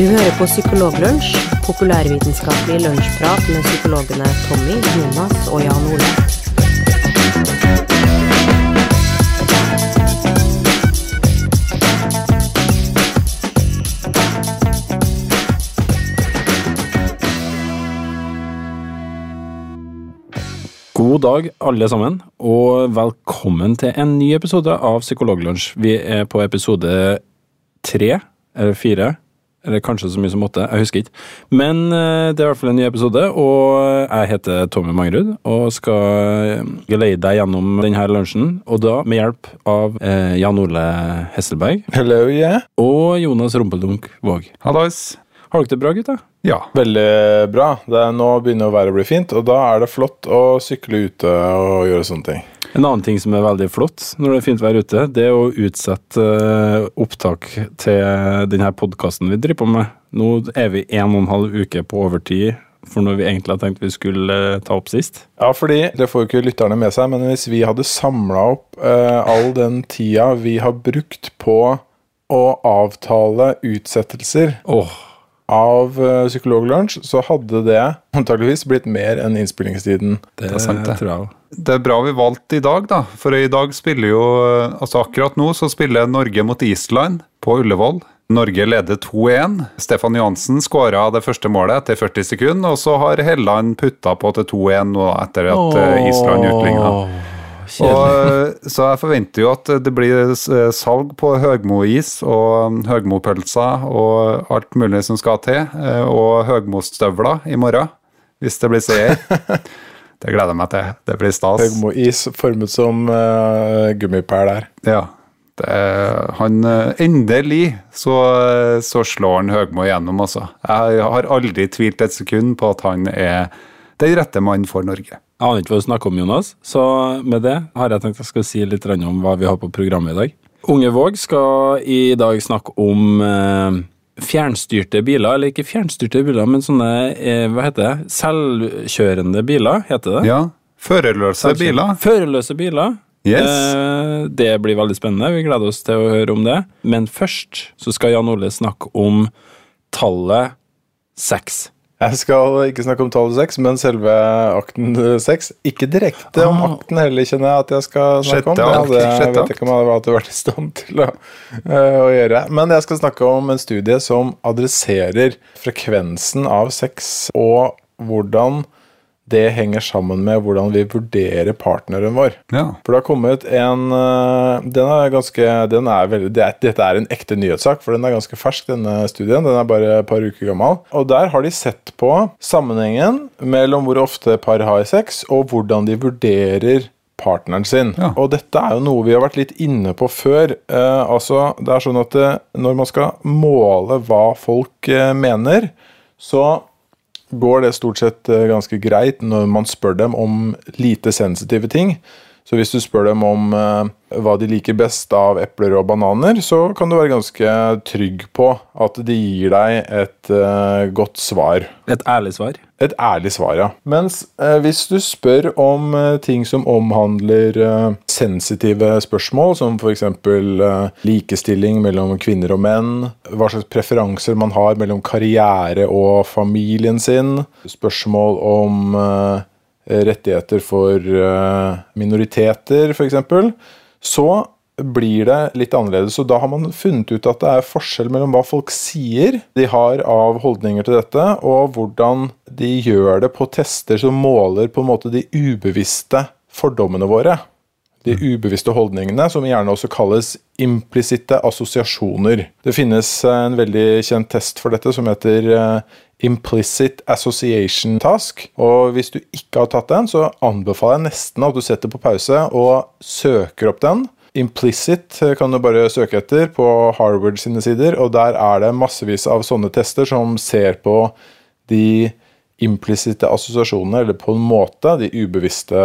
Du hører på Psykologlunsj, populærvitenskapelig lunsjprat med psykologene Tommy, Jonas og Jan Ole. God dag, alle sammen, og velkommen til en ny episode av Psykologlunsj. Vi er på episode tre, eller fire, eller kanskje så mye som åtte, jeg husker ikke. Men eh, det er i hvert fall en ny episode, og jeg heter Tommy Mangerud og skal geleide deg gjennom denne lunsjen, og da med hjelp av eh, Jan Ole Hesselberg Hello, yeah. og Jonas Rumpeldunk Våg. Hallois. Har dere det bra, gutta? Ja. Veldig bra. Det er nå begynner været å bli fint, og da er det flott å sykle ute og gjøre sånne ting. En annen ting som er veldig flott når det er fint vær ute, det er å utsette eh, opptak til denne podkasten vi driver på med. Nå er vi en og en halv uke på overtid for når vi egentlig har tenkt vi skulle eh, ta opp sist. Ja, fordi det får jo ikke lytterne med seg, men hvis vi hadde samla opp eh, all den tida vi har brukt på å avtale utsettelser Åh, av uh, Psykologlunsj, så hadde det antageligvis blitt mer enn innspillingstiden. det, er sant, det. Det er bra vi valgte i dag, da. For i dag spiller jo Altså akkurat nå så spiller Norge mot Island på Ullevål. Norge leder 2-1. Stefan Johansen skåra det første målet etter 40 sekunder, og så har Helland putta på til 2-1 nå etter at eh, Island utligna. Og, så jeg forventer jo at det blir salg på Høgmo-is og Høgmo-pølser og alt mulig som skal til, eh, og Høgmo-støvler i morgen, hvis det blir seier. Det gleder jeg meg til. Det blir stas. Høgmo-is formet som uh, gummipæl der. Ja. Det, han eh, Endelig så, så slår han Høgmo igjennom, altså. Jeg har aldri tvilt et sekund på at han er den rette mannen for Norge. Jeg aner ikke hva du snakker om, Jonas, så med det har jeg tenkt jeg skal si litt om hva vi har på programmet i dag. Unge Våg skal i dag snakke om eh, fjernstyrte biler, eller ikke fjernstyrte biler, men sånne, eh, hva heter det, selvkjørende biler, heter det? Ja. Førerløse biler. Førerløse biler. Yes. Eh, det blir veldig spennende, vi gleder oss til å høre om det. Men først så skal Jan Ole snakke om tallet seks. Jeg skal ikke snakke om tallet seks, men selve akten seks. Ikke direkte om Ah. akten heller, kjenner jeg at jeg skal snakke om. Det hadde, jeg vet ikke om jeg hadde vært i stand til å, eh, å gjøre. Men jeg skal snakke om en studie som adresserer frekvensen av sex, og hvordan det henger sammen med hvordan vi vurderer partneren vår. Ja. For det har kommet en øh, Den er ganske den er veldig, det er, Dette er en ekte nyhetssak, for den er ganske fersk, denne studien. Den er bare et par uker gammel. Og der har de sett på sammenhengen mellom hvor ofte par har sex, og hvordan de vurderer partneren sin. Ja. Og dette er jo noe vi har vært litt inne på før. Eh, altså, det er sånn at det, når man skal måle hva folk eh, mener, så går det stort sett eh, ganske greit når man spør dem om lite sensitive ting. Så hvis du spør dem om eh, hva de liker best av epler og bananer, så kan du være ganske trygg på at de gir deg et eh, godt svar. Et ærlig svar. Et ærlig svar, ja. Mens eh, hvis du spør om ting som omhandler sensitive spørsmål, som f.eks. Eh, likestilling mellom kvinner og menn, hva slags preferanser man har mellom karriere og familien sin, spørsmål om rettigheter for eh, minoriteter, f.eks., så blir det litt annerledes. Og da har man funnet ut at det er forskjell mellom hva folk sier de har av holdninger til dette, og hvordan de gjør det på tester som måler på en måte de ubevisste fordommene våre. De ubevisste holdningene, som gjerne også kalles implisitte assosiasjoner. Det finnes en veldig kjent test for dette som heter eh, Implicit Association Task. Og hvis du ikke har tatt den, så anbefaler jeg nesten at du setter på pause og søker opp den. Implicit kan du bare søke etter på Harvard sine sider, og der er det massevis av sånne tester som ser på de implisitte assosiasjonene, eller på en måte de ubevisste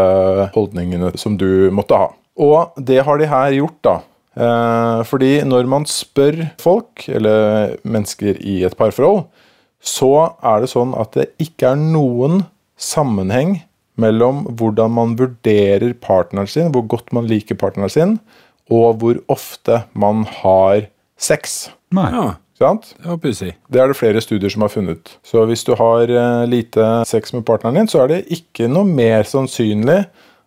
holdningene som du måtte ha. Og det har de her gjort, da. Eh, fordi når man spør folk, eller mennesker i et parforhold, så er det sånn at det ikke er noen sammenheng mellom hvordan man vurderer partneren sin, hvor godt man liker partneren sin, og hvor ofte man har sex. Nei. Ja. Sant? Det var pussig. Det er det flere studier som har funnet. Så hvis du har eh, lite sex med partneren din, så er det ikke noe mer sannsynlig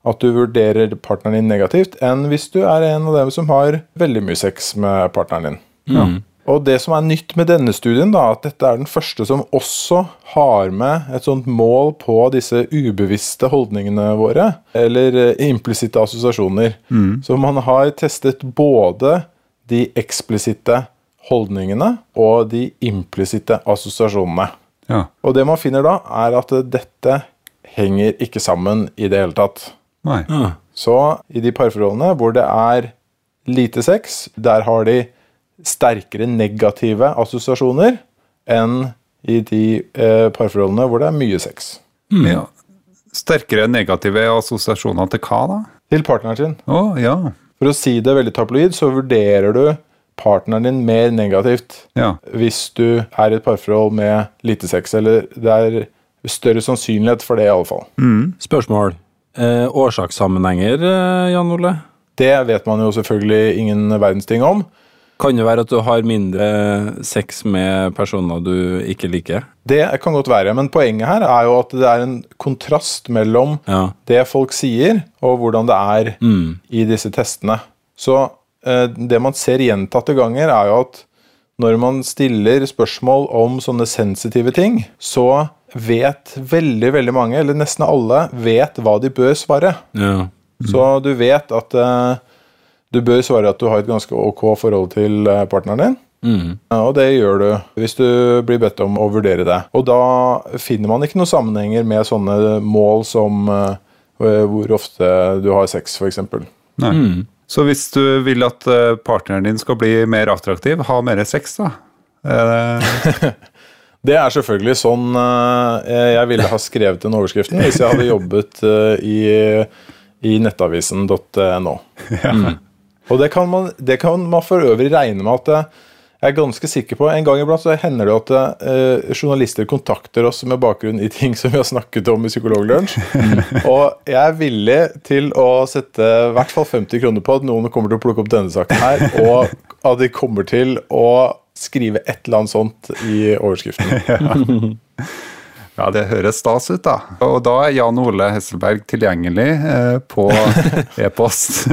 at du vurderer partneren din negativt, enn hvis du er en av dem som har veldig mye sex med partneren din. Mm. Og det som er nytt med denne studien, da, at dette er den første som også har med et sånt mål på disse ubevisste holdningene våre, eller eh, implisitte assosiasjoner. Så man har testet både de eksplisitte holdningene og de implisitte assosiasjonene. Ja. Og det man finner da, er at dette henger ikke sammen i det hele tatt. Nei. Ja. Så i de parforholdene hvor det er lite sex, der har de sterkere negative assosiasjoner enn i de eh, parforholdene hvor det er mye sex. Ja. Sterkere negative assosiasjoner til hva, da? Til partneren sin. Oh, ja. For å si det veldig tabloid, så vurderer du partneren din mer negativt Ja. hvis du er i et parforhold med lite sex. Eller det er større sannsynlighet for det, i alle fall. Spørsmål. Eh, årsakssammenhenger, eh, Jan Ole? Det vet man jo selvfølgelig ingen verdens ting om. Kan det være at du har mindre sex med personer du ikke liker? Det kan godt være, men poenget her er jo at det er en kontrast mellom Ja. det folk sier, og hvordan det er Mm. i disse testene. Så det man ser gjentatte ganger, er jo at når man stiller spørsmål om sånne sensitive ting, så vet veldig, veldig mange, eller nesten alle, vet hva de bør svare. Ja. Så du vet at uh, du bør svare at du har et ganske ok forhold til eh, partneren din. Mm. Ja, Og det gjør du hvis du blir bedt om å vurdere det. Og da finner man ikke noen sammenhenger med sånne mål som uh, hvor ofte du har sex, f.eks. Mm. Så hvis du vil at eh, partneren din skal bli mer attraktiv, ha mer sex, da? Det Det er selvfølgelig sånn eh, jeg ville ha skrevet den overskriften hvis jeg hadde jobbet eh, i, i nettavisen.no. Og det kan, man, det kan man for øvrig regne med at jeg er ganske sikker på En gang iblant så hender det at eh, journalister kontakter oss med bakgrunn i ting som vi har snakket om i Psykologlunsj. Og jeg er villig til å sette i hvert fall 50 kroner på at noen kommer til å plukke opp denne saken her, og at de kommer til å skrive et eller annet sånt i overskriften. Ja, det høres stas ut, da. Og da er Jan Ole Hesselberg tilgjengelig eh, på e-post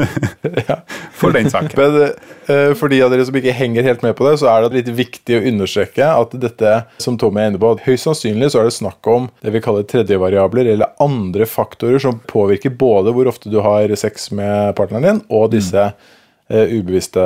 for den saken. Men eh, for de av dere som ikke henger helt med på det, så er det litt viktig å understreke at dette, som Tommy er inne på, høyst sannsynlig så er det snakk om det vi kaller tredjevariabler, eller andre faktorer som påvirker både hvor ofte du har sex med partneren din, og disse eh, ubevisste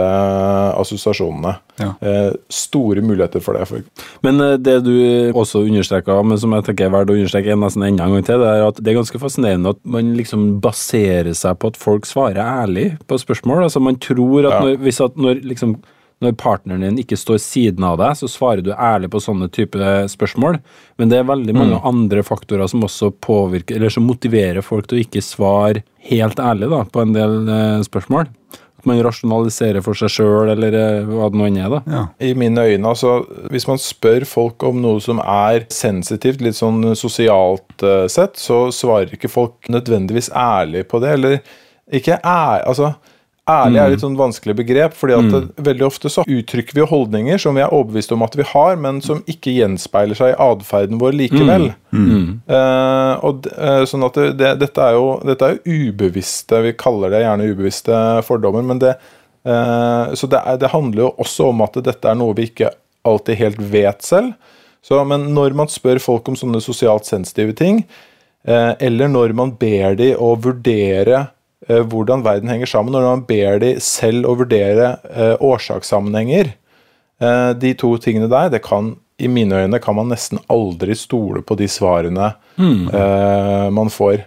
assosiasjonene. Ja. Eh, store muligheter for det. Men eh, det du også understreka, men som jeg tenker er verdt å understreke nesten enda en gang til, det er at det er ganske fascinerende at man liksom baserer seg på at folk svarer ærlig på spørsmål. Altså Man tror at Ja. når, hvis at når liksom når partneren din ikke står siden av deg, så svarer du ærlig på sånne type spørsmål. Men det er veldig mange andre faktorer som også påvirker, eller som motiverer folk til å ikke svare helt ærlig da, på en del eh, spørsmål. At man rasjonaliserer for seg sjøl, eller eh, hva det nå enn er. da. Ja. I mine øyne, altså Hvis man spør folk om noe som er sensitivt, litt sånn sosialt uh, sett, så svarer ikke folk nødvendigvis ærlig på det. Eller ikke ær... Altså, ærlig er litt sånn vanskelig begrep, fordi at mm. veldig ofte så uttrykker vi holdninger som vi er overbevist om at vi har, men som ikke gjenspeiler seg i atferden vår likevel. Eh, og, d- eh, sånn at det, det, dette, er jo, dette er jo ubevisste, vi kaller det gjerne ubevisste fordommer, men det, uh, så det, er, det handler jo også om at dette er noe vi ikke alltid helt vet selv. Så, men når man spør folk om sånne sosialt sensitive ting, eh, eller når man ber de å vurdere eh, hvordan verden henger sammen, når man ber de selv å vurdere eh, årsakssammenhenger, eh, de to tingene der, det kan i mine øyne kan man nesten aldri stole på de svarene eh, man får.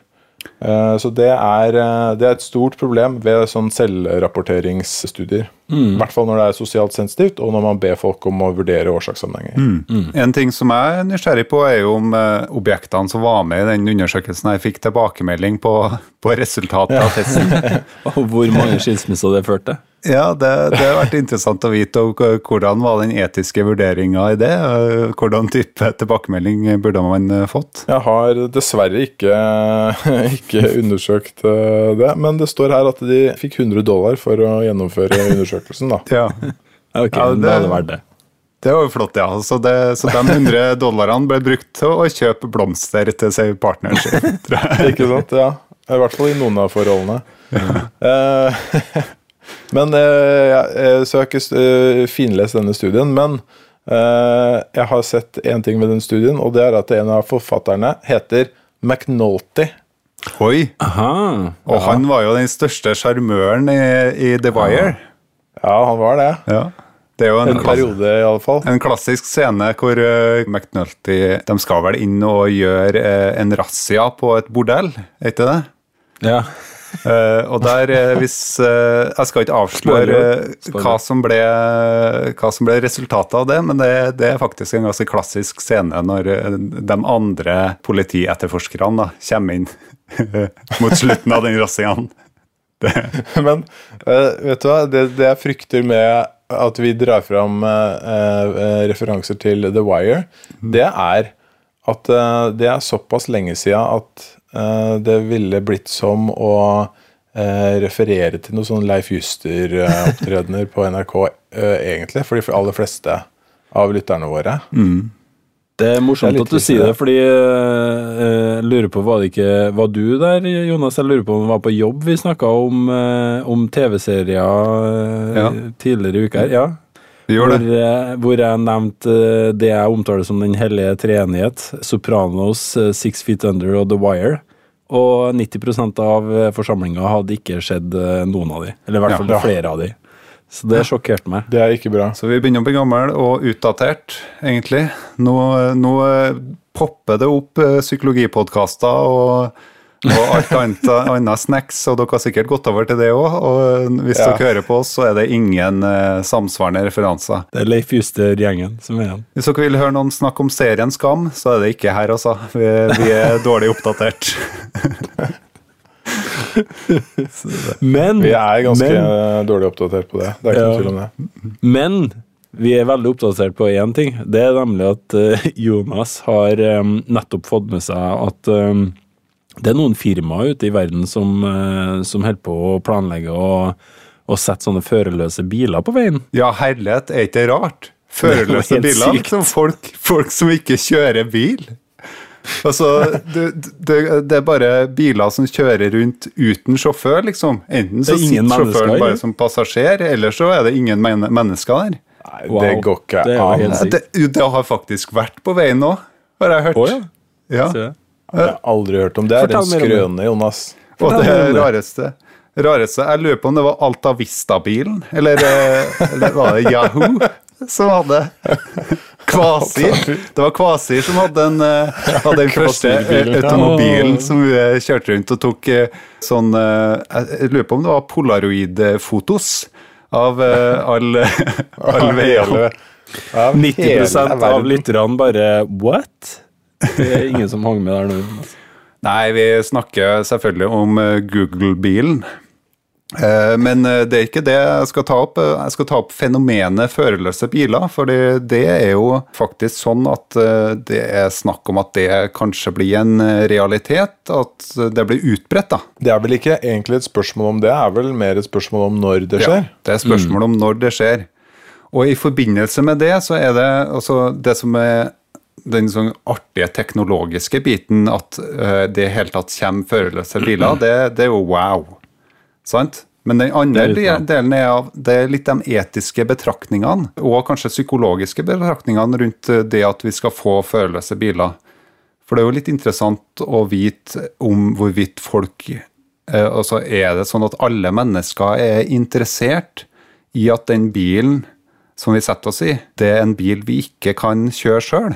Eh, så det er, eh, det er et stort problem ved sånn selvrapporteringsstudier. I hvert fall når det er sosialt sensitivt, og når man ber folk om å vurdere årsakssammenhenger. En ting som jeg er nysgjerrig på, er jo om eh, objektene som var med i den undersøkelsen, her fikk tilbakemelding på, på resultatet av testen. Og hvor mange skilsmisser det førte. Ja, det, det har vært interessant å vite og hvordan var den etiske vurderinga i det. Hvordan type tilbakemelding burde man eh, fått? Jeg har dessverre ikke, ikke undersøkt eh, det, men det står her at de fikk 100 dollar for å gjennomføre undersøkelsen. da. Ja, Ok, Ja, det- da er det det. Det var jo flott, ja. Så, det, så de 100 dollarene ble brukt til å kjøpe blomster til seg partneren sin, tror jeg. Ikke sant? Ja. I hvert fall i noen av forholdene. Eh, men eh, ja, eh, Så jeg har ikke eh, finlest denne studien, men eh, jeg har sett én ting med den studien, og det er at en av forfatterne heter McNulty. Oi! Aha. Og han var jo den største sjarmøren i, i The Wire. Ja, han var det. Ja. Det er jo en, En periode, i alle fall. En klassisk scene hvor uh, McNulty De skal vel inn og gjøre uh, en razzia på et bordell, er ikke det? Ja. Eh, og der, eh, hvis uh, Jeg skal ikke avsløre uh, hva som, ble, hva som ble resultatet av det, men det, det er faktisk en ganske klassisk scene når de andre politietterforskerne da, kommer inn mot slutten av den razziaen. Men vet du hva, det, det jeg frykter med at vi drar fram referanser til The Wire, det er at eh, det er såpass lenge siden at eh, det ville blitt som å eh, referere til noen sånn Leif Juster-opptredener på NRK, egentlig, for de aller fleste av lytterne våre. Det er morsomt Det er at du sier det, det. fordi jeg lurer på, var det ikke Var du der, Jonas? Jeg lurer på om du var på jobb vi snakka om, om TV-serier Ja. tidligere i uka her. Ja. Hvor, eh, hvor jeg nevnte eh, det jeg omtaler som Den hellige treenighet. Sopranos, eh, Six Feet Under og The Wire. Og 90% av forsamlinga hadde ikke sett noen av de. Eller i hvert fall Ja. flere av de. Så det sjokkerte meg. Det er ikke bra. Så vi begynner å bli gammel og utdatert, egentlig. Nå, nå popper det opp psykologipodkaster og, og alt annet, annet snacks, og dere har sikkert gått over til det òg. Og hvis Ja. dere hører på oss, så er det ingen eh, samsvarende referanser. Det er Leif Juster-gjengen som er igjen. Hvis dere vil høre noen snakke om serien Skam, så er det ikke her, altså. Vi, vi er dårlig oppdatert. Men Vi er ganske men, dårlig oppdatert på det. Det er ikke Ja. noe tvil om det. Men vi er veldig oppdatert på én ting. Det er nemlig at eh, Jonas har eh, nettopp fått med seg at det er noen firmaer ute i verden som, eh, som holder på å planlegge å, å sette sånne førerløse biler på veien. Ja, herlighet, er ikke det rart? Førerløse Det er biler. Liksom folk, folk som ikke kjører bil. Altså, det, det, det er bare biler som kjører rundt uten sjåfør, liksom. Enten så er sitter mennesker, sjåføren bare som passasjer, eller så er det ingen men mennesker der. Nei, Wow. det går ikke an. Det, det har faktisk vært på veien nå, har jeg hørt. Å ja. Ja. Jeg har aldri hørt om det. Det er en skrøne, Jonas. Og det rareste rareste, Jeg lurer på om det var Alta Vista-bilen, eller, eh, eller var det Yahoo som hadde Kvasi. Det var Kvasi som hadde den, eh, hadde den første automobilen som kjørte rundt og tok eh, sånn Jeg lurer på om det var polaroid-fotos av all, all veiene. Ja, 90 hele av lytterne bare What? Det er ingen som hang med der nå. Nei, vi snakker selvfølgelig om eh, Google-bilen. Eh, Men eh, det er ikke det jeg skal ta opp. Jeg skal ta opp fenomenet førerløse biler. For det er jo faktisk sånn at det er snakk om at det kanskje blir en realitet. At det blir utbredt, da. Det er vel ikke egentlig et spørsmål om det, det er vel mer et spørsmål om når det skjer. Ja, det er spørsmål om når det skjer. Og i forbindelse med det, så er det altså det som er den sånn artige teknologiske biten, at uh, det i hele tatt kommer førerløse biler, det, det er jo wow. Sant? Men den andre Det er delen er av det er litt de etiske betraktningene, og kanskje psykologiske betraktningene rundt eh, det at vi skal få førerløse biler. For det er jo litt interessant å vite om hvorvidt folk uh, Altså, er det sånn at alle mennesker er interessert i at den bilen som vi setter oss i, det er en bil vi ikke kan kjøre sjøl?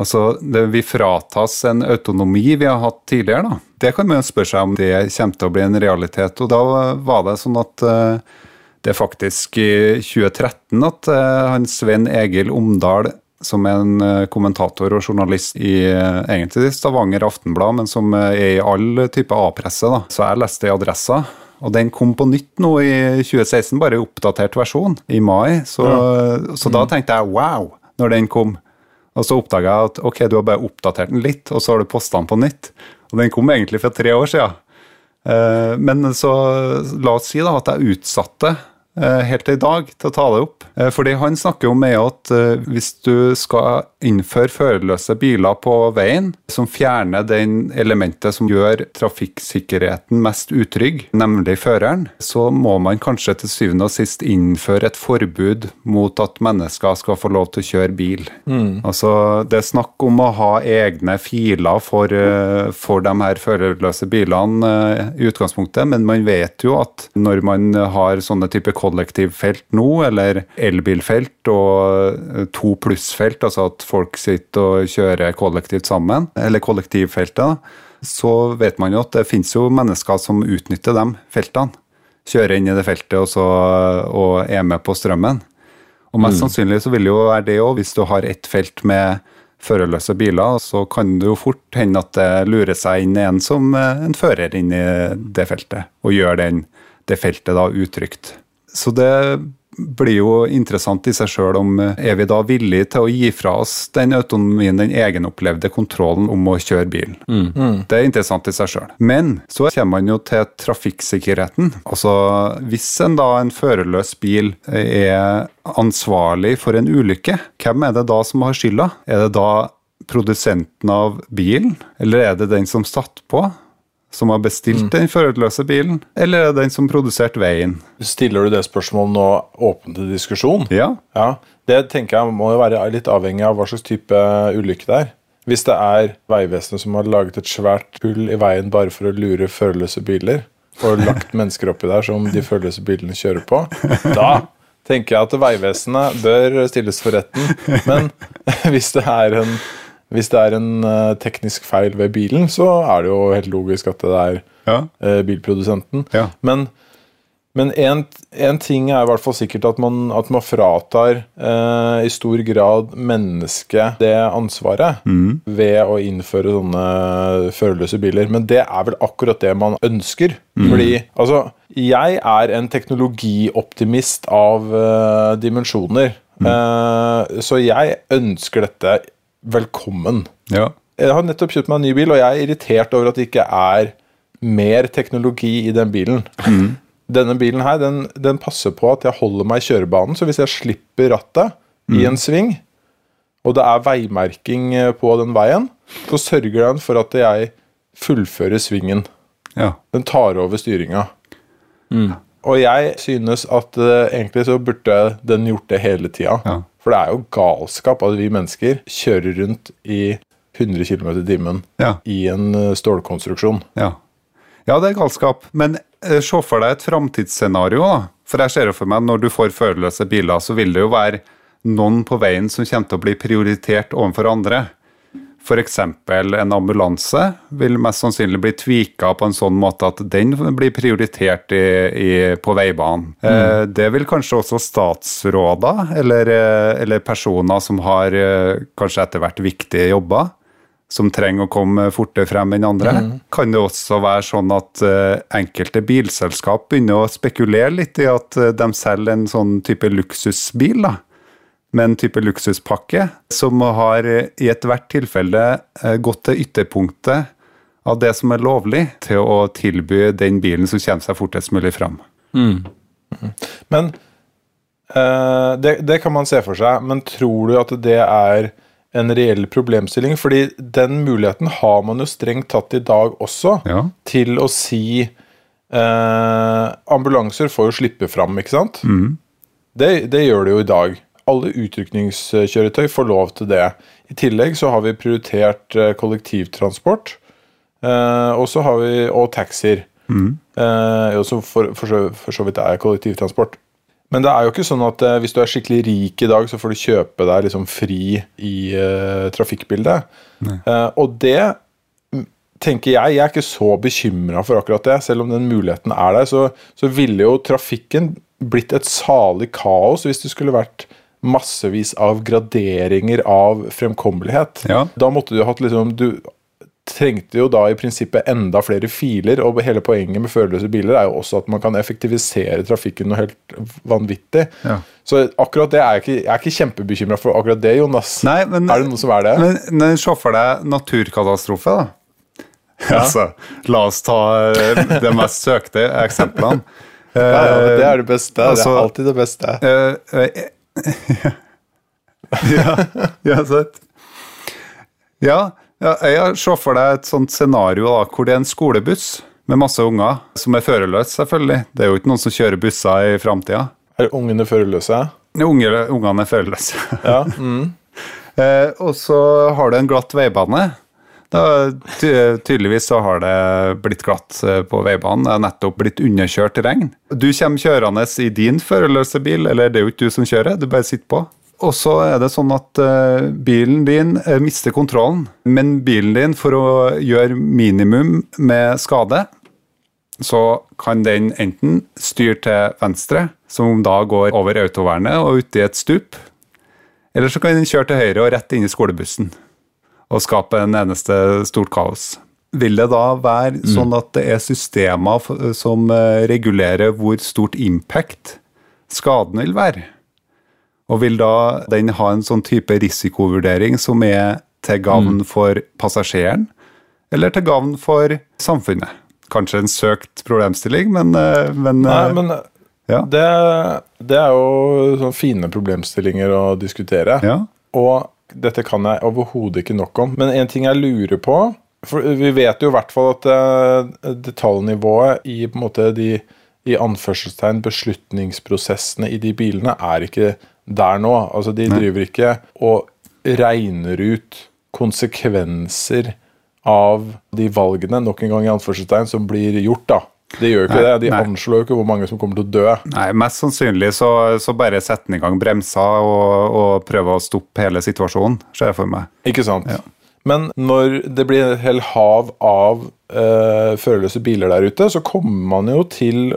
Altså, det, vi fratas en autonomi vi har hatt tidligere, da. Det kan man spørre seg om det kommer til å bli en realitet. Og da var det sånn at uh, det er faktisk i 2013 at uh, han Sven Egil Omdal, som er en eh, kommentator og journalist i egentlig Stavanger Aftenblad, men som er i all type A-presse. Så jeg leste i Adressa. Og den kom på nytt nå i 2016, bare i oppdatert versjon, i mai. Så, så da tenkte jeg wow, når den kom. Og så oppdaga jeg at ok, du har bare oppdatert den litt, og så har du posta den på nytt. Og den kom egentlig for tre år siden. Eh, Men så la oss si da at jeg utsatte eh, helt til i dag til å ta det opp. For Fordi han snakker jo med at eh, hvis du skal innføre førerløse biler på veien, som fjerner den elementet som gjør trafikksikkerheten mest utrygg, nemlig føreren, så må man kanskje til syvende og sist innføre et forbud mot at mennesker skal få lov til å kjøre bil. Altså, det er snakk om å ha egne filer for, eh, for de her førerløse bilene eh, i utgangspunktet, men man vet jo at når man har sånne type kollektivfelt nå, eller elbilfelt og to to plussfelt, altså at folk sitter og kjører kollektivt sammen, eller kollektivfeltet, så vet man jo at det finnes jo mennesker som utnytter de feltene. Kjører inn i det feltet og, så, og er med på strømmen. Og mest sannsynlig så vil det jo være det òg, hvis du har ett felt med førerløse biler, så kan det jo fort hende at det lurer seg inn en som eh, en fører inn i det feltet, og gjør den, det feltet da utrygt. Så det blir jo interessant i seg sjøl om eh, er vi da villige til å gi fra oss den autonomien, den egenopplevde kontrollen om å kjøre bil. Det er interessant i seg sjøl. Men så kommer man jo til trafikksikkerheten. Altså hvis en da en førerløs bil er ansvarlig for en ulykke, hvem er det da som har skylda? Er det da produsenten av bilen, eller er det den som satt på? Som har bestilt den førerløse bilen, eller er det den som produserte veien? Stiller du det spørsmålet nå åpent til diskusjon? Ja, Ja, Det tenker jeg må være litt avhengig av hva slags type ulykke det er. Hvis det er Vegvesenet som har laget et svært hull i veien bare for å lure førerløse biler, og lagt mennesker oppi der som de førerløse bilene kjører på, da tenker jeg at Vegvesenet bør stilles for retten. Men hvis det er en, hvis det er en eh, teknisk feil ved bilen, så er det jo helt logisk at det er ja, eh, bilprodusenten. ja. Men, men en, en ting er i hvert fall sikkert at man, at man fratar eh, i stor grad mennesket det ansvaret ved å innføre sånne førerløse biler. Men det er vel akkurat det man ønsker. Fordi altså, jeg er en teknologioptimist av eh, dimensjoner. Eh, så jeg ønsker dette velkommen. ja. Jeg har nettopp kjøpt meg en ny bil, og jeg er irritert over at det ikke er mer teknologi i den bilen. Denne bilen her, den, den passer på at jeg holder meg i kjørebanen, så hvis jeg slipper rattet i en sving, og det er veimerking eh, på den veien, så sørger den for at jeg fullfører svingen. ja. Den tar over styringa. Og jeg synes at uh, egentlig så burde den gjort det hele tida. Ja. For det er jo galskap at vi mennesker kjører rundt i 100 km i timen Ja. i en eh, stålkonstruksjon. Ja. ja, det er galskap. Men eh, se for deg et framtidsscenario. da. For jeg ser jo for meg at når du får førerløse biler, så vil det jo være noen på veien som kommer til å bli prioritert overfor andre. F.eks. en ambulanse vil mest sannsynlig bli tvika på en sånn måte at den blir prioritert i, i, på veibanen. Eh, det vil kanskje også statsråder eller, eh, eller personer som har eh, kanskje etter hvert viktige jobber, som trenger å komme fortere frem enn andre. Kan det også være sånn at eh, enkelte bilselskap begynner å spekulere litt i at de selger en sånn type luksusbil, da, med en type luksuspakke, som har i ethvert tilfelle eh, gått til ytterpunktet av det som er lovlig, til å tilby den bilen som kommer seg fortest mulig fram. Men eh, det, det kan man se for seg, men tror du at det er en reell problemstilling? Fordi den muligheten har man jo strengt tatt i dag også, Ja. til å si eh, Ambulanser får jo slippe fram, ikke sant? Det, det gjør det jo i dag. Alle utrykningskjøretøy får lov til det. I tillegg så har vi prioritert eh, kollektivtransport, eh, og så har vi, og taxier. Eh, som for, for, for så vidt er kollektivtransport. Men det er jo ikke sånn at hvis du er skikkelig rik i dag, så får du kjøpe deg liksom fri i eh, trafikkbildet. Eh, og det mm, tenker jeg, jeg er ikke så bekymra for akkurat det. Selv om den muligheten er der, så, så ville jo trafikken blitt et salig kaos hvis det skulle vært massevis av graderinger av fremkommelighet. Ja. Da måtte du hatt liksom Du trengte jo da i prinsippet enda flere filer, og hele poenget med førerløse biler er jo også at man kan effektivisere trafikken noe helt vanvittig. Ja. Så akkurat det er jeg ikke, jeg er ikke kjempebekymra for akkurat det, Jonas. Nei, men, er det noe som er det? Men, men se for deg naturkatastrofe, da. Altså, la oss ta eh, de mest søkte eksemplene. Ja, ja, det er det beste. det altså- er alltid det beste. Ja, ja, sant. Ja, ja, jeg sett for deg et sånt scenario da, hvor det er en skolebuss med masse unger, som er førerløs, selvfølgelig. Det er jo ikke noen som kjører busser i framtida. Er ungene førerløse? Unge, ungene er førerløse. Ja. Mm. Eh, og så har du en glatt veibane. Da, ty tydeligvis så har det blitt glatt eh, på veibanen. Det er nettopp blitt underkjørt regn. Du kommer kjørende i din førerløse bil, eller det er jo ikke du som kjører, du bare sitter på. Og så er det sånn at uh, bilen din uh, mister kontrollen, men bilen din, for å gjøre minimum med skade, så kan den enten styre til venstre, som da går over autovernet og uti et stup, eller så kan den kjøre til høyre og rett inn i skolebussen og skape en eneste stort kaos. Vil det da være sånn at det er systemer som eh, regulerer hvor stort impact skaden vil være? Og vil da den ha en sånn type risikovurdering som er til gavn for passasjeren, eller til gavn for samfunnet? Kanskje en søkt problemstilling, men, eh, men, Nei, eh, men ja. det, det er jo sånne fine problemstillinger å diskutere. ja. Og dette kan jeg overhodet ikke nok om. Men en ting jeg lurer på For vi vet jo i hvert fall at eh, detaljnivået i på en måte de i anførselstegn beslutningsprosessene i de bilene er ikke der nå. Altså De driver ikke og regner ut konsekvenser av de valgene, nok en gang i anførselstegn, som blir gjort. da. De gjør ikke Nei, det. De nei. anslår jo ikke hvor mange som kommer til å dø. Nei, Mest sannsynlig så, så bare setter han i gang bremser og, og prøver å stoppe hele situasjonen, ser jeg for meg. Ikke sant? Ja. Men når det blir et helt hav av eh, førerløse biler der ute, så kommer man jo til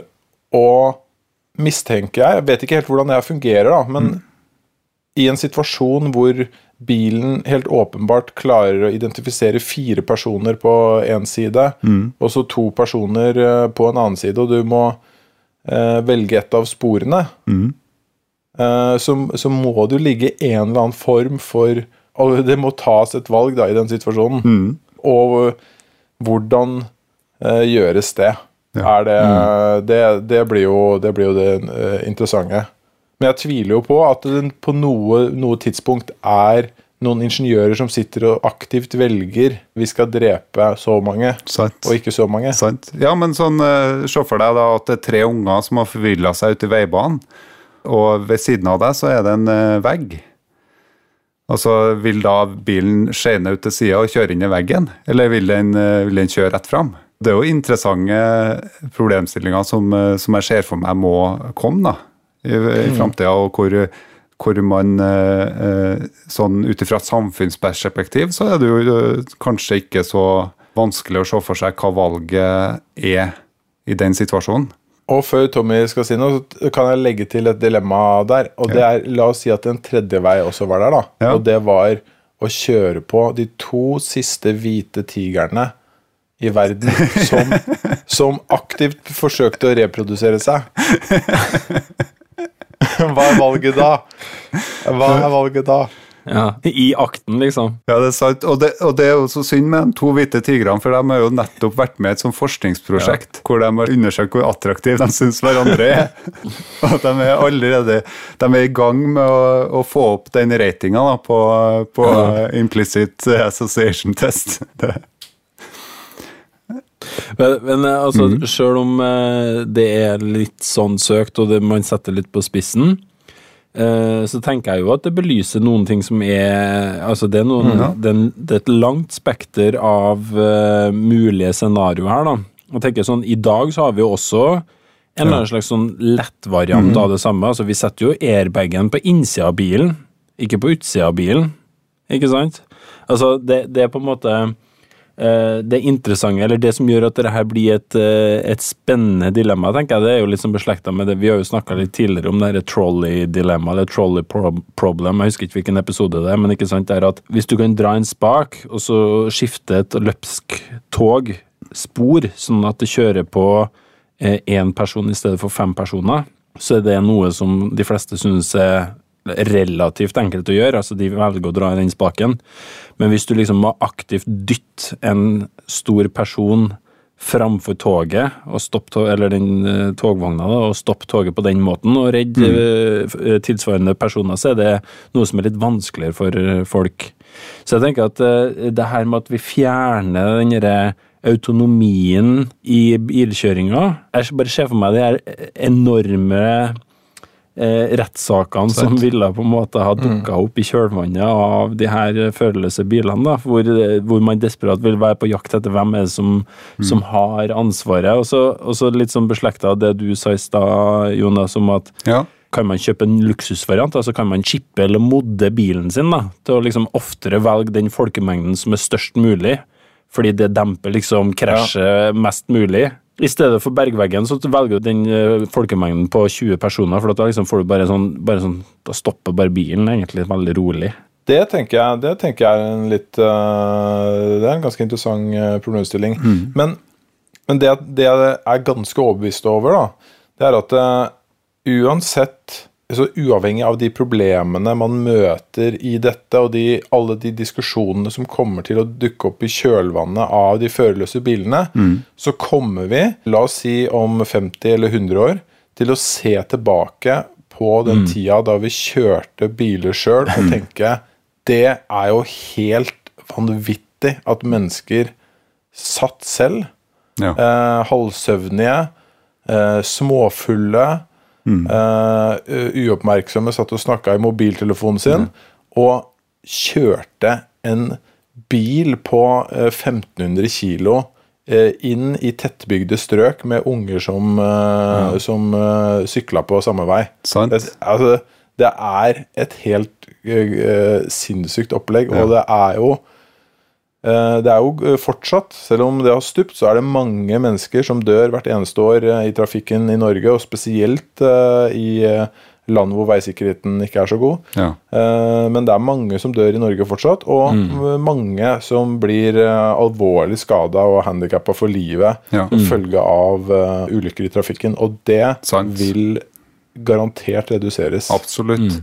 å mistenke Jeg vet ikke helt hvordan det fungerer, da, men i en situasjon hvor bilen helt åpenbart klarer å identifisere fire personer på én side, og så to personer eh, på en annen side, og du må eh, velge et av sporene, eh, så, så må jo ligge en eller annen form for Og det må tas et valg da i den situasjonen. Og hvordan eh, gjøres det? Ja. Er det, det, det blir jo det, blir jo det eh, interessante. Men jeg tviler jo på at det på noe, noe tidspunkt er noen ingeniører som sitter og aktivt velger vi skal drepe så mange, Sant. og ikke så mange. Sant. Ja, men sånn, eh, se for deg da at det er tre unger som har forvilla seg ute i veibanen, og ved siden av deg så er det en vegg. Og så Vil da bilen skjene ut til sida og kjøre inn i veggen, eller vil den, eh, vil den kjøre rett fram? Det er jo interessante problemstillinger som, eh, som jeg ser for meg må komme da, i, i framtida, og hvor, hvor man eh, eh, sånn ut ifra et samfunnsperspektiv så er det jo eh, kanskje ikke så vanskelig å se for seg hva valget er i den situasjonen. Og før Tommy skal si noe, så kan jeg legge til et dilemma der. Og det er, la oss si at en tredje vei også var der, da. Ja. Og det var å kjøre på de to siste hvite tigrene i verden som, som aktivt forsøkte å reprodusere seg. Hva er valget da? Hva er valget da? Ja. I akten, liksom. Ja, det er sant. Og det, og det er jo så synd med de to hvite tigrene, for de har jo nettopp vært med i et sånt forskningsprosjekt hvor de har undersøkt hvor attraktive de syns hverandre er. og de er allerede de er i gang med å, å få opp den ratinga på, på, ja. implicit association test. Det, Men, men altså, mm. selv om eh, det er litt sånn søkt, og det, man setter litt på spissen, eh, så tenker jeg jo at det belyser noen ting som er Altså, det er, noen, mm, ja. det, det er et langt spekter av uh, mulige scenarioer her, da. Jeg tenker sånn, I dag så har vi jo også en eller annen slags sånn lettvariant av det samme. Altså, vi setter jo airbagen på innsida av bilen, ikke på utsida av bilen. Ikke sant? Altså, det, det er på en måte eh, det interessante, eller det som gjør at dette blir et, eh, et spennende dilemma, tenker jeg, det er jo litt sånn beslekta med det. Vi har jo snakka litt tidligere om det her trolley-dilemma, eller trolley problem. Jeg husker ikke hvilken episode det er, men ikke sant, det er at hvis du kan dra en spak, og så skifte et løpsk tog spor, sånn at det kjører på én person i stedet for fem personer, så er det noe som de fleste synes er relativt enkelt å gjøre, altså de velger å dra i den spaken. Men hvis du liksom må aktivt dytte en stor person framfor toget, og stoppe eller den eh, togvogna, og stoppe toget på den måten, og redde mm. tilsvarende personer, så er det noe som er litt vanskeligere for eh, folk. Så jeg tenker at eh, det her med at vi fjerner den derre autonomien i bilkjøringa Jeg bare ser for meg de her enorme eh, rettssakene som ville på en måte ha dukka opp i kjølvannet av de her førerløse bilene, da, hvor, hvor man desperat vil være på jakt etter hvem er det som, som har ansvaret. Og så, litt sånn beslekta det du sa i stad, Jonas, om at Ja. kan man kjøpe en luksusvariant, altså kan man chippe eller modde bilen sin da, til å liksom oftere velge den folkemengden som er størst mulig, fordi det demper liksom krasjet mest mulig. I stedet for bergveggen så velger du den eh, folkemengden på 20 personer, for da liksom får du bare sånn, bare sånn Da stopper bare bilen egentlig veldig rolig. Det tenker jeg, det tenker jeg er en litt uh, Det er en ganske interessant øh, problemstilling. Men, men det, det jeg er ganske overbevist over, da, det er at uh, uansett så Uavhengig av de problemene man møter i dette, og de, alle de diskusjonene som kommer til å dukke opp i kjølvannet av de førerløse bilene, så kommer vi, la oss si om 50 eller 100 år, til å se tilbake på den tida da vi kjørte biler sjøl, og tenke det er jo helt vanvittig at mennesker satt selv, Ja. eh, halvsøvnige, eh, småfulle, eh, uoppmerksomme, satt og snakka i mobiltelefonen sin, og kjørte en bil på uh, 1500 kilo uh, inn i tettbygde strøk med unger som, eh, som eh, sykla på samme vei. Sant. Det, altså, det er et helt sinnssykt opplegg, og det er jo det er jo eh, fortsatt, selv om det har stupt, så er det mange mennesker som dør hvert eneste år eh, i trafikken i Norge, og spesielt eh, i eh, land hvor veisikkerheten ikke er så god. Ja. Eh, Men det er mange som dør i Norge fortsatt, og mange som blir eh, alvorlig skada og handikappa for livet Ja. som følge av eh, ulykker i trafikken. Og det Sant. vil garantert reduseres. Absolutt.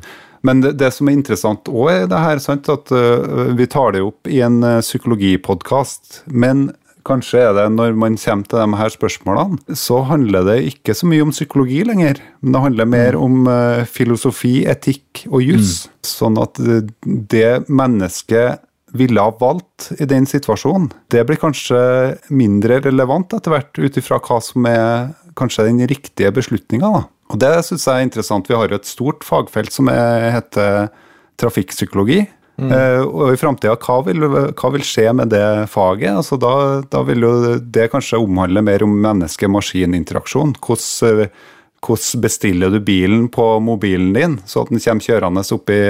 Men det, det som er interessant òg, er det her, sant, at uh, vi tar det opp i en uh, psykologipodkast. Men kanskje er det når man kommer til de her spørsmålene, så handler det ikke så mye om psykologi lenger. Men det handler mer om uh, filosofi, etikk og juss. Sånn at det mennesket ville ha valgt i den situasjonen, det blir kanskje mindre relevant etter hvert, ut ifra hva som er kanskje den riktige beslutninga. da. Og det syns jeg er interessant. Vi har jo et stort fagfelt som er, heter trafikkpsykologi. Eh, og i framtida, hva, hva vil skje med det faget? Altså da, da vil jo det kanskje omhandle mer om menneske-maskin-interaksjon. Hvordan, eh, hvordan bestiller du bilen på mobilen din, så at den kommer kjørende opp i,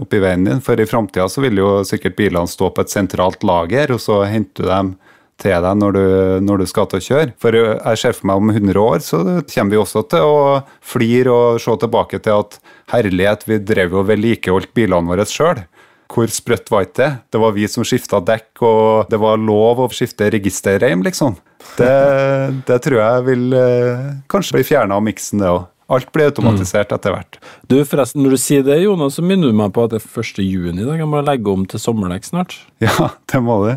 opp i veien din? For i framtida så vil jo sikkert bilene stå på et sentralt lager, og så henter du dem til deg når du, når du skal til å kjøre. For jeg ser for meg om 100 år så kommer vi også til å flire og se tilbake til at herlighet, vi drev og vedlikeholdt bilene våre sjøl. Hvor sprøtt var ikke det? Det var vi som skifta dekk, og det var lov å skifte registerreim, liksom. Det, det tror jeg vil eh, kanskje bli fjerna av miksen, det òg. Alt blir automatisert etter hvert. Du, forresten, når du sier det, Jonas, så minner du meg på at det er 1. juni Da kan må legge om til sommerdekk snart. Ja, det må det.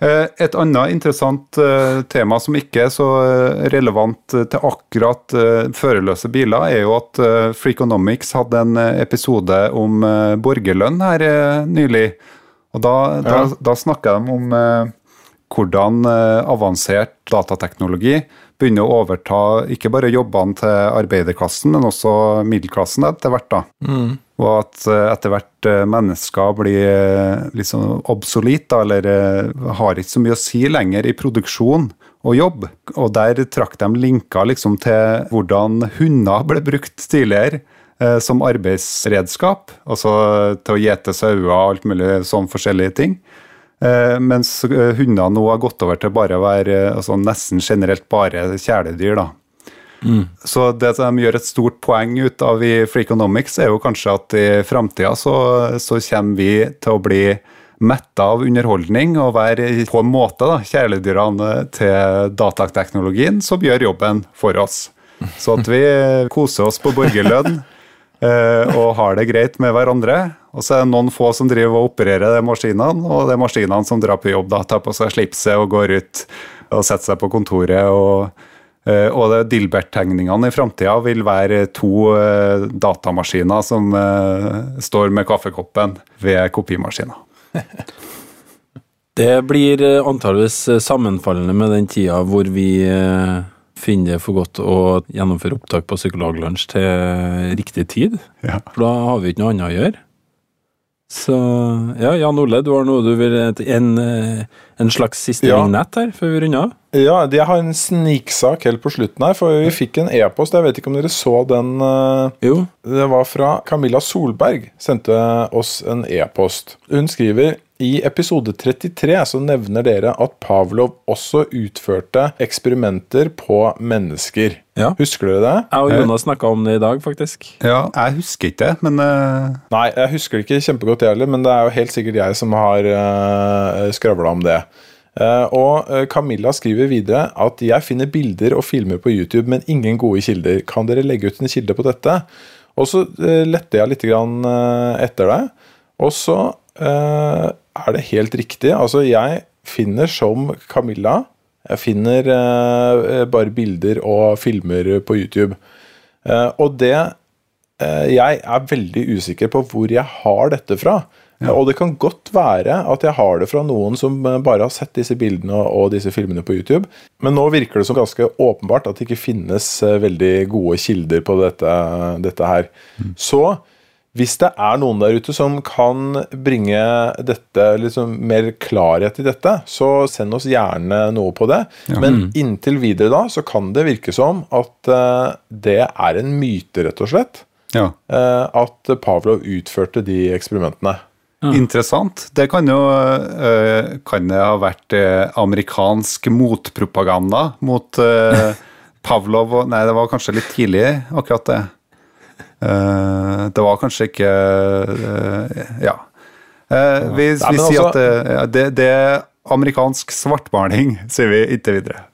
Eh, Et annet interessant eh, tema som ikke er så eh, relevant til akkurat førerløse biler, er jo at Freakonomics hadde en episode om borgerlønn her nylig. Og da, da, Ja. da snakker de om hvordan avansert datateknologi begynner å overta ikke bare jobbene til arbeiderklassen, men også middelklassen etter hvert. da. Og at eh, etter hvert eh, mennesker blir liksom obsolete, eller har ikke så mye å si lenger i produksjon og jobb. Og der trakk de linker liksom til hvordan hunder ble brukt tidligere. Som arbeidsredskap, altså til å gjete sauer og alt mulig sånn forskjellige ting. Eh, mens eh, hunder nå har gått over til bare å være eh, altså nesten generelt bare kjæledyr. da. Så det de gjør et stort poeng ut av i Freakonomics, er jo kanskje at i framtida så, så kommer vi til å bli metta av underholdning og være på en måte da, kjæledyrene til datateknologien som gjør jobben for oss. Så at vi koser oss på borgerlønn eh, og har det greit med hverandre. Og så er det noen få som driver og opererer de maskinene, og det er maskinene som drar på jobb, da, tar på seg slipset og går ut og setter seg på kontoret. og Eh, og Dilbert-tegningene i framtida vil være to eh, datamaskiner som eh, står med kaffekoppen ved kopimaskina. Det blir antageligvis sammenfallende med den tida hvor vi finner det for godt å gjennomføre opptak på Psykologlunsj til riktig tid. Ja. For da har vi ikke noe annet å gjøre. Så ja, Jan Ole, du har noe du vil En, eh, en slags siste Ja. vignett her før vi runder av? Ja, jeg har en sniksak helt på slutten her, for vi fikk en e-post. Jeg vet ikke om dere så den. eh, Jo. Det var fra Camilla Solberg. Sendte oss en e-post. Hun skriver i episode 33 så nevner dere at Pavlov også utførte eksperimenter på mennesker. Ja. Husker dere det? Jeg og Jonas snakka om det i dag, faktisk. Ja, jeg husker ikke det, men uh... Nei, jeg husker det ikke kjempegodt, jeg heller, men det er jo helt sikkert jeg som har uh, skravla om det. Eh, og eh, Camilla skriver videre at jeg finner bilder og filmer på YouTube, men ingen gode kilder. Kan dere legge ut en kilde på dette? Og så uh, lette jeg litt eh, etter deg, og så eh, er det helt riktig. Altså, jeg finner som Camilla Jeg finner eh, bare bilder og filmer på YouTube. Eh, og det Eh, Jeg er veldig usikker på hvor jeg har dette fra. Og det kan godt være at jeg har det fra noen som eh, bare har sett disse bildene og disse filmene på YouTube. Men nå virker det som ganske åpenbart at det ikke finnes eh, veldig gode kilder på dette, dette her. Så hvis det er noen der ute som kan bringe dette liksom mer klarhet i dette, så send oss gjerne noe på det. Men inntil videre da, så kan det virke som at uh, det er en myte, rett og slett ja. Uh, at Pavlov utførte de eksperimentene. Interessant. Det kan jo eh, kan det ha vært eh, amerikansk motpropaganda mot eh, Pavlov og Nei, det var kanskje litt tidlig, akkurat det. Det var kanskje ikke Ja. Vi, vi sier altså- at det, det, det er amerikansk svartmaling, sier vi inntil videre.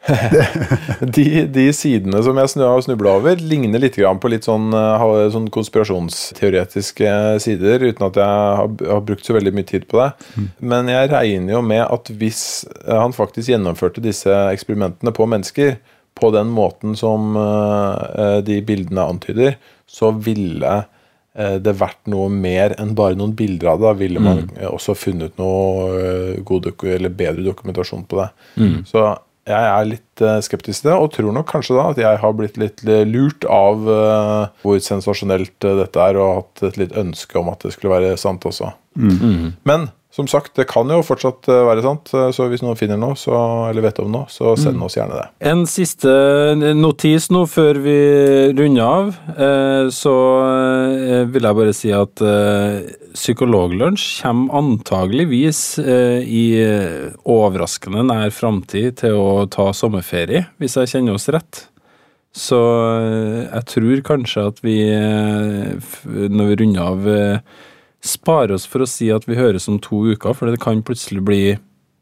De, de sidene som jeg har snubla over, ligner litt på litt sånn, eh, sånn konspirasjonsteoretiske sider, uten at jeg har, har brukt så veldig mye tid på det. Men jeg regner jo med at hvis eh, han faktisk gjennomførte disse eksperimentene på mennesker på den måten som eh, de bildene antyder, så ville det vært noe mer enn bare noen bilder av det. Da ville man mm. også funnet noe god eller bedre dokumentasjon på det. Så jeg er litt eh, skeptisk til det, og tror nok kanskje da at jeg har blitt litt lurt av eh, hvor sensasjonelt eh, dette er, og hatt et litt ønske om at det skulle være sant også. Men som sagt, det kan jo fortsatt eh, være sant, eh, så hvis noen finner noe, så, eller vet om noe, så send oss gjerne det. En siste notis nå før vi runder av. Eh, Så vil jeg bare si at Psykologlunsj kommer antageligvis i overraskende nær framtid til å ta sommerferie, hvis jeg kjenner oss rett. Så jeg tror kanskje at vi, når vi runder av, eh, sparer oss for å si at vi høres om to uker, for det kan plutselig bli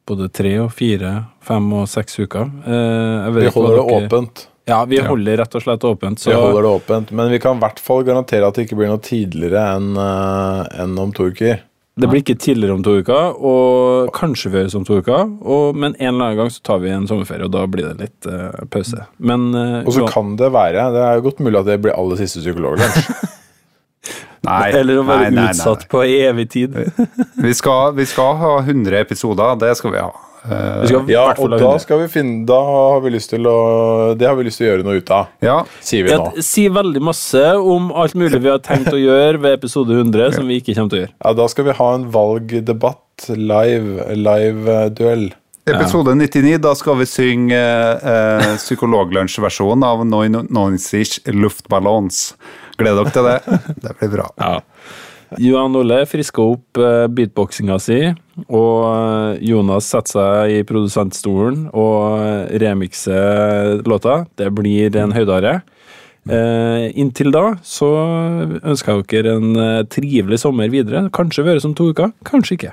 både tre og fire, fem og seks uker. Eh, Vi holder det åpent. Ja, vi holder rett og slett åpent. Så Vi holder det åpent, men vi kan i hvert fall garantere at det ikke blir noe tidligere enn en om to uker. det blir ikke tidligere om to uker, og kanskje vi høres om to uker. Og, men en eller annen gang så tar vi en sommerferie, og da blir det litt uh, pause. Men uh, Og så kan det være, det er jo godt mulig at det blir aller siste psykologlunsj. Nei, Eller å være nei, nei, nei, utsatt på evig tid. Vi skal, vi skal ha 100 episoder, det skal vi ha. Uh, Vi skal Ja, og da skal vi finne Da har vi lyst til å Det har vi lyst til å gjøre noe ut av, ja, sier vi Ja, nå. Si veldig masse om alt mulig vi har tenkt å gjøre ved episode 100, som vi ikke kommer til å gjøre. Ja, da skal vi ha en valgdebatt live, live-duell. Episode 99, da skal vi synge eh, psykologlunsjversjonen av 99 Luftballons. Gleder dere til det? Det blir bra. Ja. Johan Ole friska opp uh, beatboxinga si, og eh, Jonas setter seg i produsentstolen og remikser låta. Det blir en høydare. Eh, inntil da så ønsker jeg dere en eh, trivelig sommer videre. Kanskje vi høres om to uker, kanskje ikke.